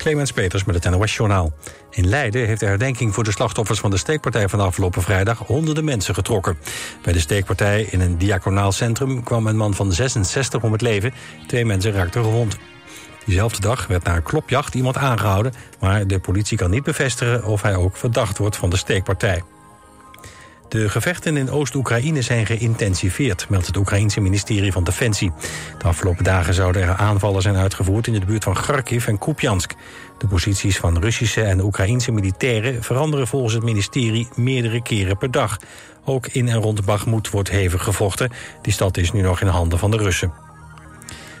Clemens Peters met het NOS Journaal. In Leiden heeft de herdenking voor de slachtoffers van de steekpartij van afgelopen vrijdag honderden mensen getrokken. Bij de steekpartij in een diaconaal centrum kwam een man van 66 om het leven. Twee mensen raakten gewond. Diezelfde dag werd na een klopjacht iemand aangehouden... maar de politie kan niet bevestigen of hij ook verdacht wordt van de steekpartij. De gevechten in Oost-Oekraïne zijn geïntensiveerd, meldt het Oekraïense ministerie van Defensie. De afgelopen dagen zouden er aanvallen zijn uitgevoerd in de buurt van Kharkiv en Kupiansk. De posities van Russische en Oekraïense militairen veranderen volgens het ministerie meerdere keren per dag. Ook in en rond Bakhmut wordt hevig gevochten. Die stad is nu nog in handen van de Russen.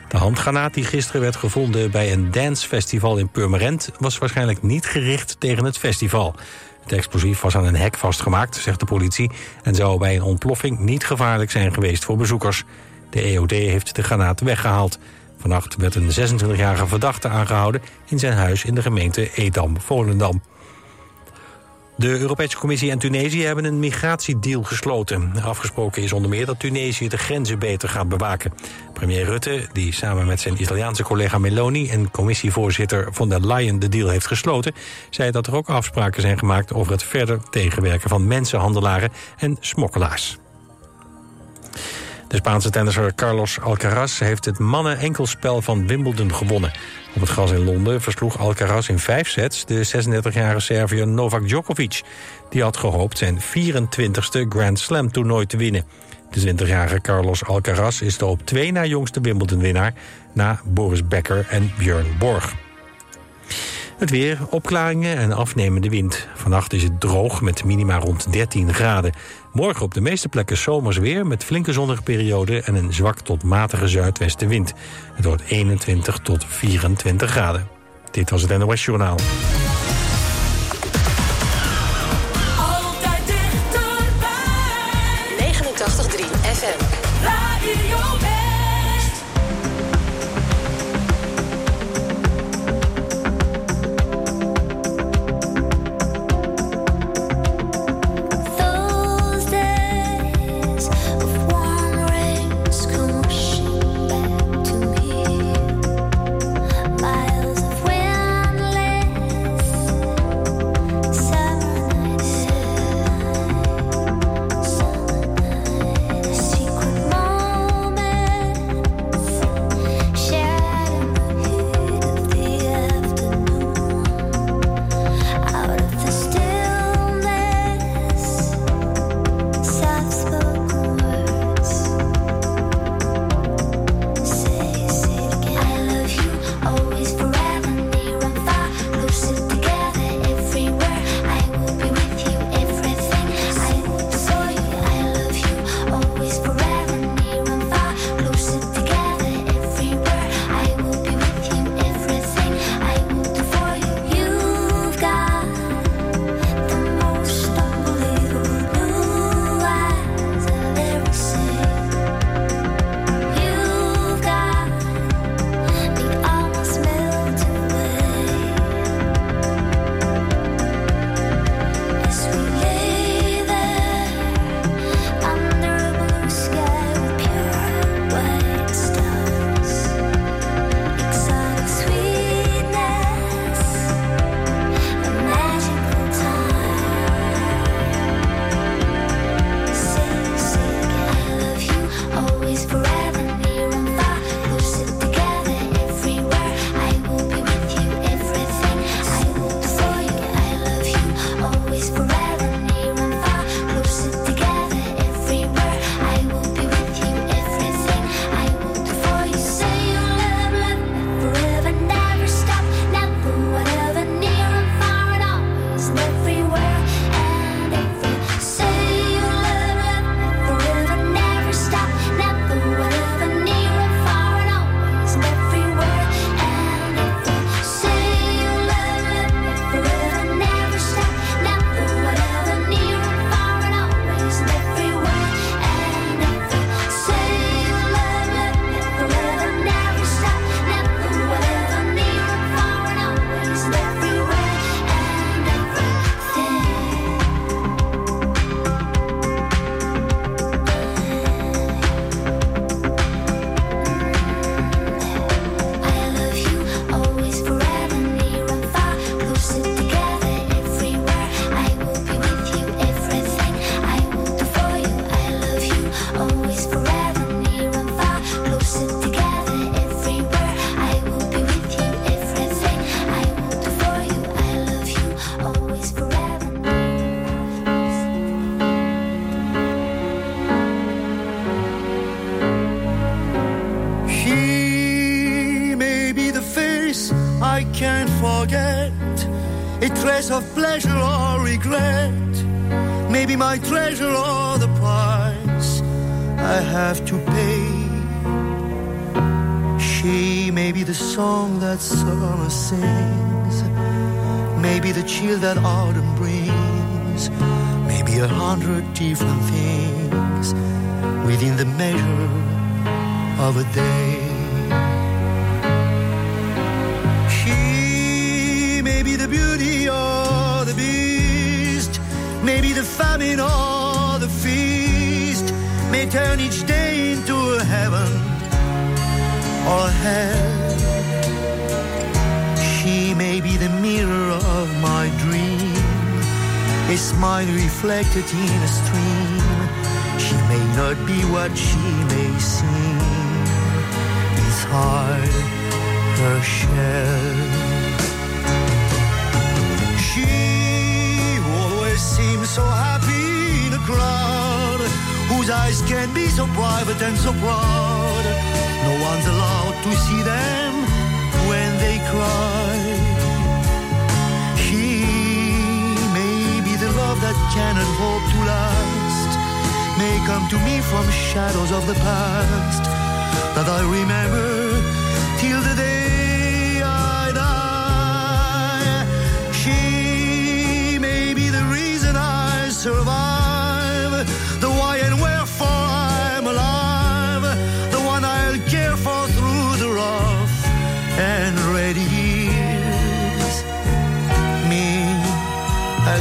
De handgranaat die gisteren werd gevonden bij een dancefestival in Purmerend... was waarschijnlijk niet gericht tegen het festival. Het explosief was aan een hek vastgemaakt, zegt de politie... en zou bij een ontploffing niet gevaarlijk zijn geweest voor bezoekers. De EOD heeft de granaat weggehaald. Vannacht werd een 26-jarige verdachte aangehouden... in zijn huis in de gemeente Edam-Volendam. De Europese Commissie en Tunesië hebben een migratiedeal gesloten. Afgesproken is onder meer dat Tunesië de grenzen beter gaat bewaken. Premier Rutte, die samen met zijn Italiaanse collega Meloni... en commissievoorzitter von der Leyen de deal heeft gesloten... zei dat er ook afspraken zijn gemaakt over het verder tegenwerken van mensenhandelaren en smokkelaars. De Spaanse tennisser Carlos Alcaraz heeft het mannen-enkelspel van Wimbledon gewonnen. Op het gras in Londen versloeg Alcaraz in vijf sets de 36-jarige Serviër Novak Djokovic. Die had gehoopt zijn 24ste Grand Slam toernooi te winnen. De 20-jarige Carlos Alcaraz is de op twee na jongste Wimbledon-winnaar... na Boris Becker en Björn Borg. Het weer, opklaringen en afnemende wind. Vannacht is het droog met minima rond 13 graden. Morgen op de meeste plekken zomers weer met flinke zonnige perioden... en een zwak tot matige zuidwestenwind. Het wordt 21 tot 24 graden. Dit was het NOS Journaal. My treasure or the price I have to pay. She may be the song that summer sings. Maybe the chill that autumn brings. Maybe a hundred different things within the measure of a day. She may be the beauty or the beast, maybe the famine or may turn each day into a heaven or hell. She may be the mirror of my dream, a smile reflected in a stream. She may not be what she may seem inside her shell. Eyes can be so private and so proud. No one's allowed to see them when they cry. She may be the love that cannot hope to last, may come to me from shadows of the past that I remember till the day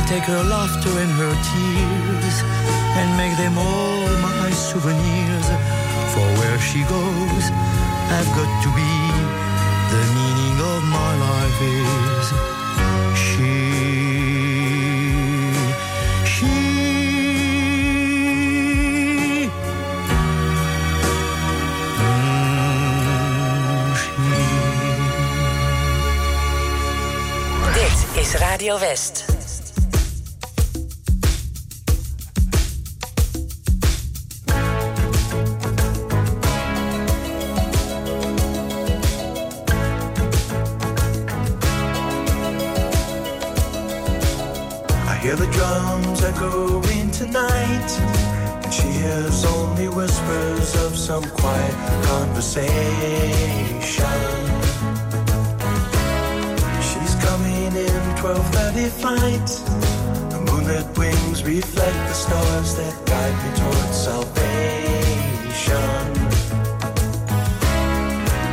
take her laughter and her tears and make them all my souvenirs. For where she goes, I've got to be. The meaning of my life is she. She. Mm, she. Is Radio West. 12:30 flight. The moonlit wings reflect the stars that guide me towards salvation.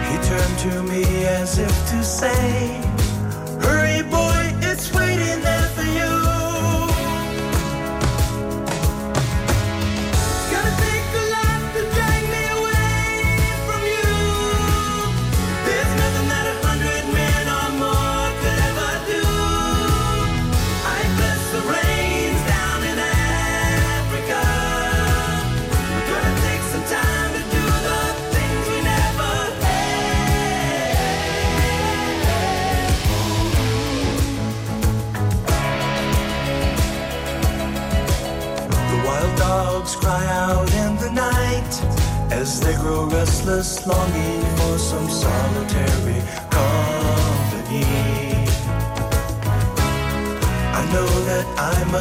He turned to me as if to say,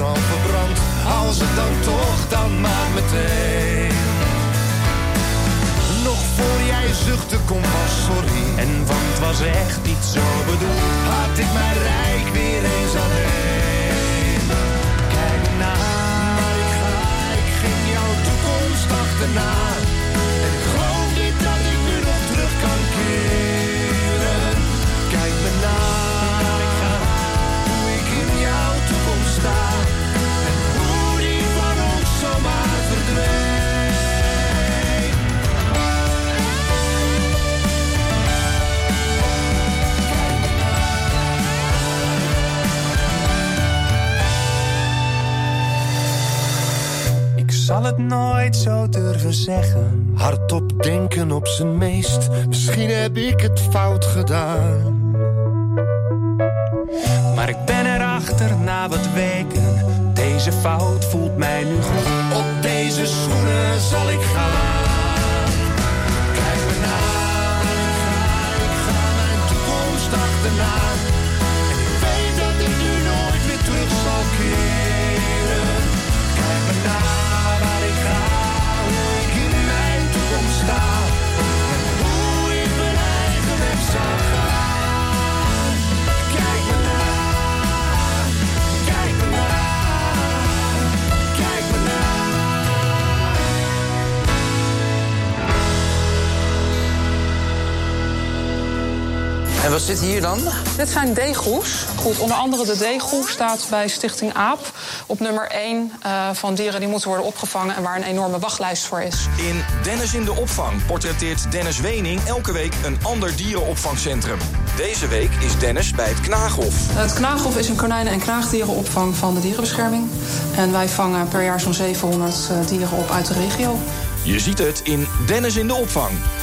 Als het dan toch, dan maar meteen. Nog voor jij zuchtte kon was sorry. En want was echt niet zo bedoeld Had ik mijn rijk weer eens alleen. Kijk na, maar ik ga, ik ging jouw toekomst achterna. En ik geloof niet dat ik nu nog terug kan keren zal het nooit zo durven zeggen. Hardop denken op zijn meest. Misschien heb ik het fout gedaan. Maar ik ben erachter na wat weken. Deze fout voelt mij nu goed. Op deze schoenen zal ik gaan. Kijk me na, ik ga, ik ga mijn toekomst achterna. En wat zit hier dan? Dit zijn deegroes. Goed, onder andere de deegroe staat bij Stichting AAP op nummer 1 eh, van dieren die moeten worden opgevangen en waar een enorme wachtlijst voor is. In Dennis in de opvang portretteert Dennis Wening elke week een ander dierenopvangcentrum. Deze week is Dennis bij het Knaaghof. Het Knaaghof is een konijnen- en knaagdierenopvang van de dierenbescherming. En wij vangen per jaar zo'n 700 eh, dieren op uit de regio. Je ziet het in Dennis in de opvang.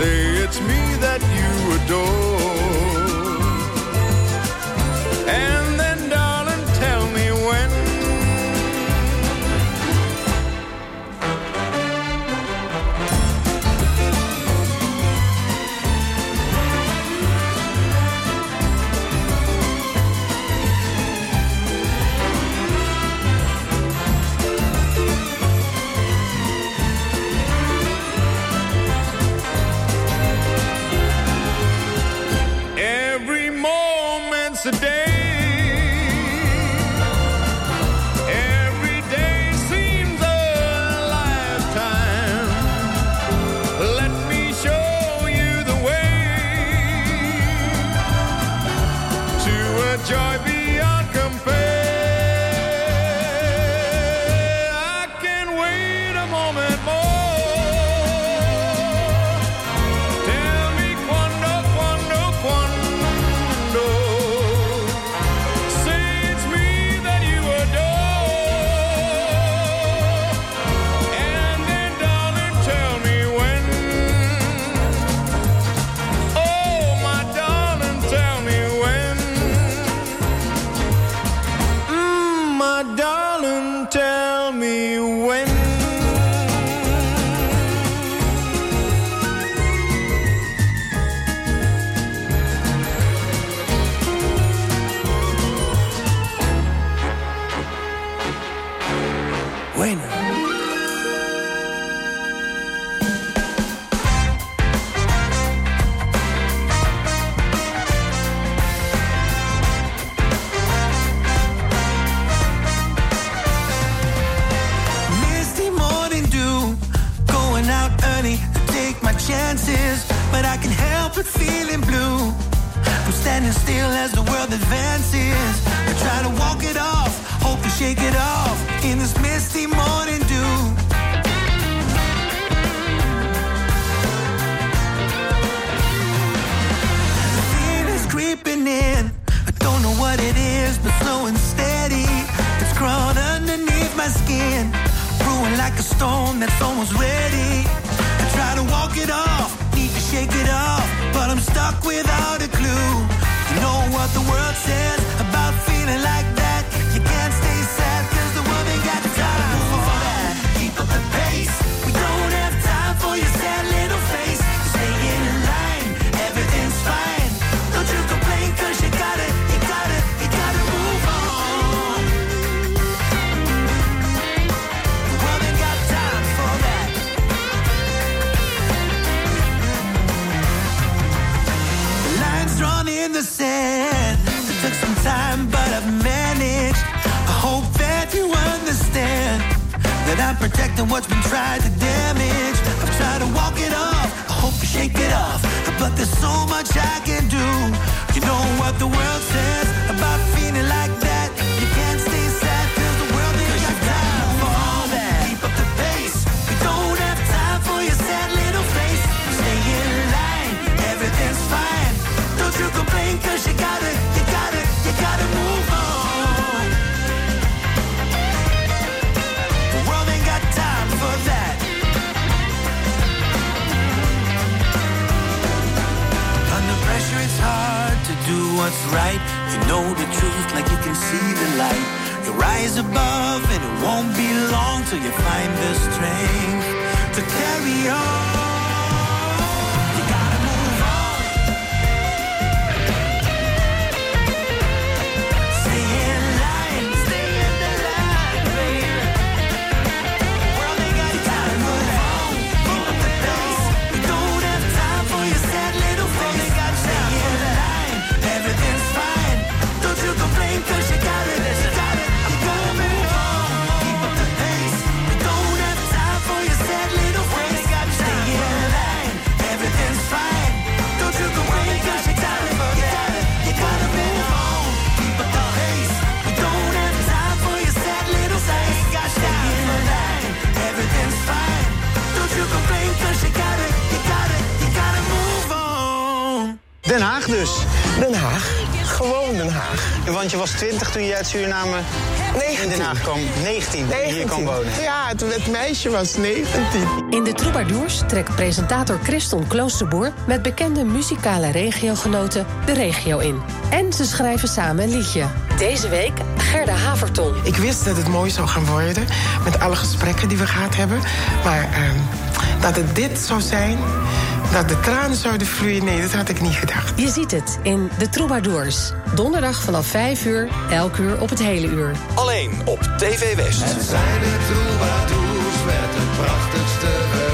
Say it's me that you adore. But feeling blue. I'm standing still as the world advances. I try to walk it off, hope to shake it off in this misty morning dew. The feeling's creeping in. I don't know what it is, but slow and steady. It's crawled underneath my skin, brewing like a storm that's almost ready. I try to walk it off, shake it off, but I'm stuck without a clue. You know what the world says about feeling like that? You can't stay sad 'cause the ain't got time for that. Keep up the pace. We don't have time for your sad that I'm protecting what's been tried to damage. I've tried to walk it off. I hope you shake it off. But there's so much I can do. You know what the world says about feeling like that. what's right. You know the truth like you can see the light. You rise above and it won't be long till you find the strength to carry on. Den Haag dus. Den Haag. Gewoon Den Haag. Want je was 20 toen je uit Suriname in Den Haag kwam. 19 toen je hier kwam wonen. Ja, toen het meisje was 19. In de Troubadours trekt presentator Christon Kloosterboer... met bekende muzikale regiogenoten de regio in. En ze schrijven samen een liedje. Deze week Gerda Haverton. Ik wist dat het mooi zou gaan worden. Met alle gesprekken die we gehad hebben. Maar ehm, dat het dit zou zijn. Dat de tranen zouden vloeien. Nee, dat had ik niet gedacht. Je ziet het in de Troubadours. Donderdag vanaf 5 uur, elk uur op het hele uur. Alleen op TV West. Het zijn de troubadours met het prachtigste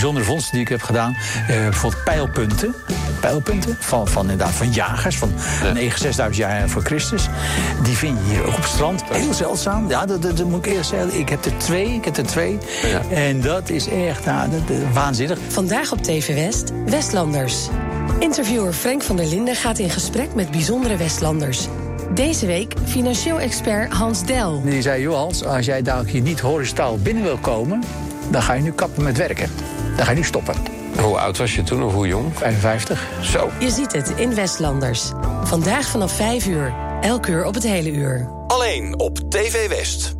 bijzondere vondsten die ik heb gedaan. Eh, bijvoorbeeld pijlpunten. Pijlpunten van, van inderdaad van jagers van ja. 6000 jaar voor Christus. Die vind je hier ook op het strand. Heel zeldzaam. Ja, dat, dat, moet ik eerst zeggen. Ik heb er twee. Ik heb er twee. En dat is echt nou, dat, waanzinnig. Vandaag op TV West, Westlanders. Interviewer Frank van der Linden gaat in gesprek met bijzondere Westlanders. Deze week financieel expert Hans Del. Die zei, joh Hans, als jij daar hier niet horizontaal binnen wil komen... dan ga je nu kappen met werken dan ga je nu stoppen. Hoe oud was je toen of hoe jong? 55. Zo. Je ziet het in Westlanders. Vandaag vanaf 5 uur. Elk uur op het hele uur. Alleen op TV West.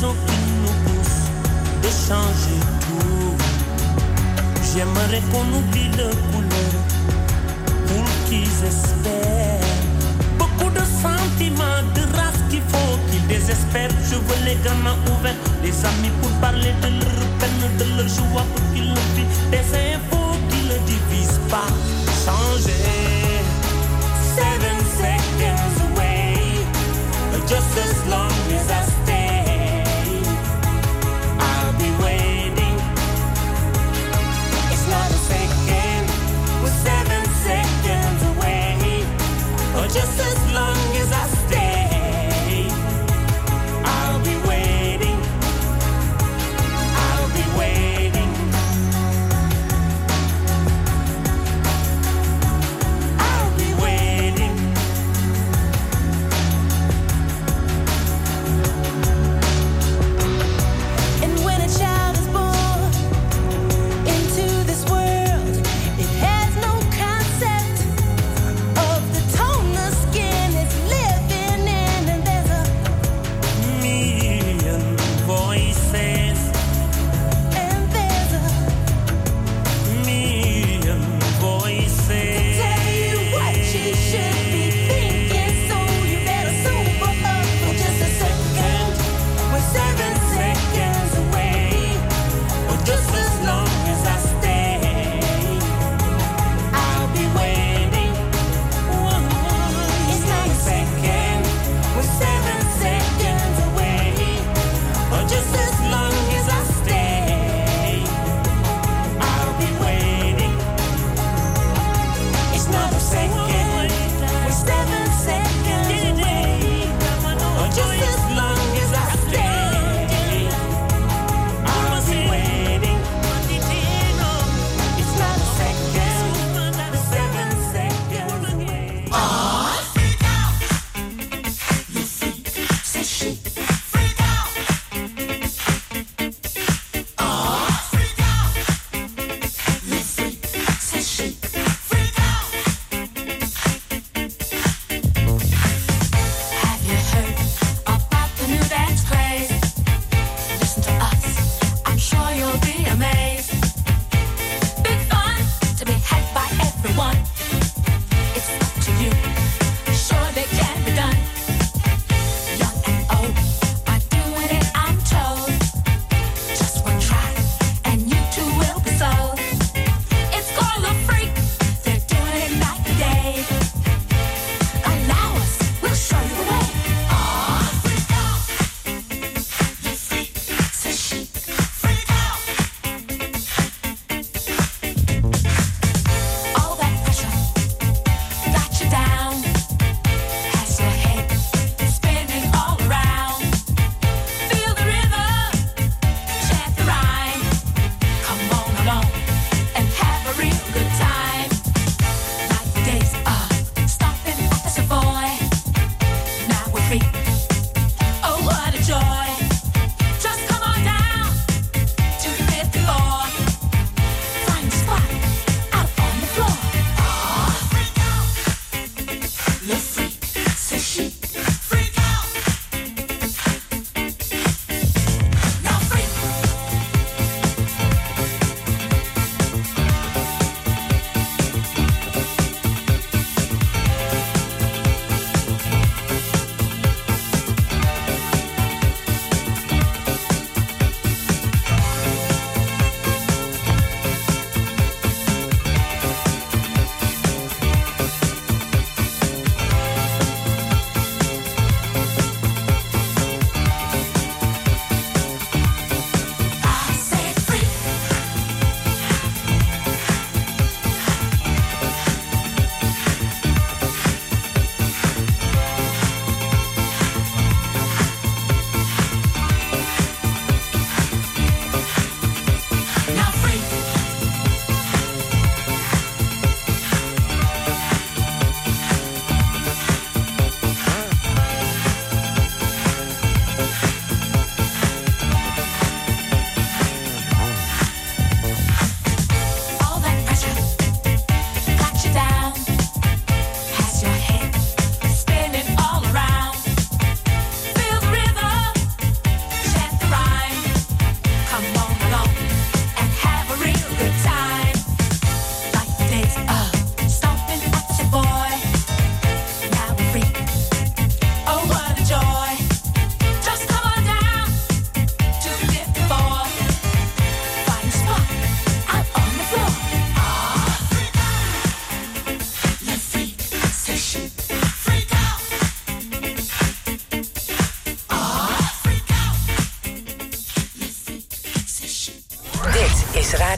qui nous poussent de changer tout. J'aimerais qu'on oublie le couleur pour qu'ils espèrent. Beaucoup de sentiments, de race qu'il faut qu'ils désespèrent. Je veux les gamins ouverts, les amis pour parler de leur peine, de leur joie pour qu'ils le vivent. Des infos qui ne divisent pas. Changer. Seven seconds away, just as long as I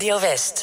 Radio West.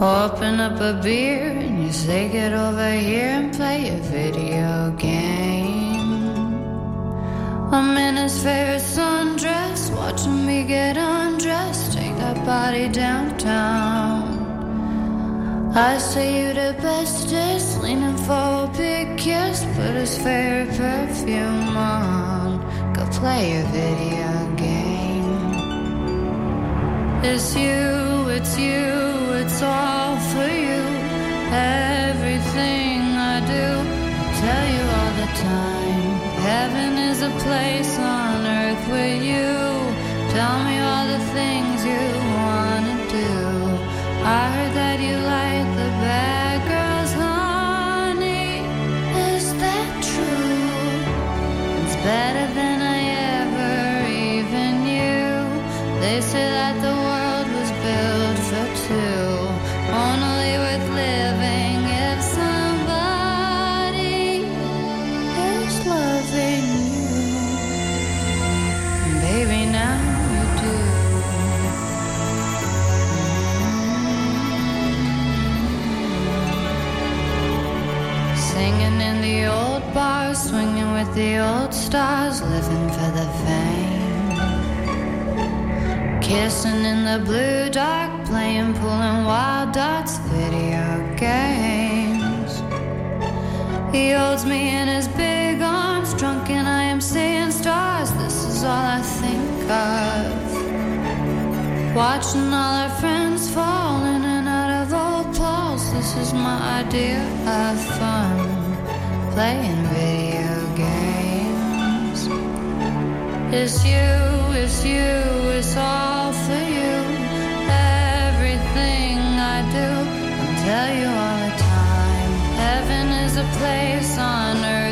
Open up a beer and you say get over here and play a video game. I'm in his favorite sundress, watching me get undressed, take that body downtown. I say you the bestest, leaning for a big kiss, put his favorite perfume on, go play a video game. It's you, it's you it's all for you. Everything I do, I tell you all the time. Heaven is a place on earth with you. Tell me all the things you wanna do. I heard that you like the bad girls, honey. Is that true? It's better than I ever even knew. They say that the the old stars, living for the fame. Kissing in the blue dark, playing, pulling wild dots, video games. He holds me in his big arms, drunk, and I am seeing stars. This is all I think of. Watching all our friends fall in and out of old clothes. This is my idea of fun. Playing video games. It's you, it's you, it's all for you. Everything I do, I'll tell you all the time. Heaven is a place on earth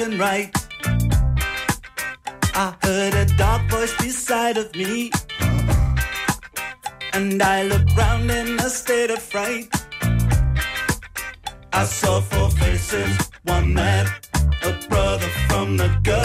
trucking right. I heard a dark voice beside of me, and I looked round in a state of fright. I saw four faces, one man, a brother from the gutter.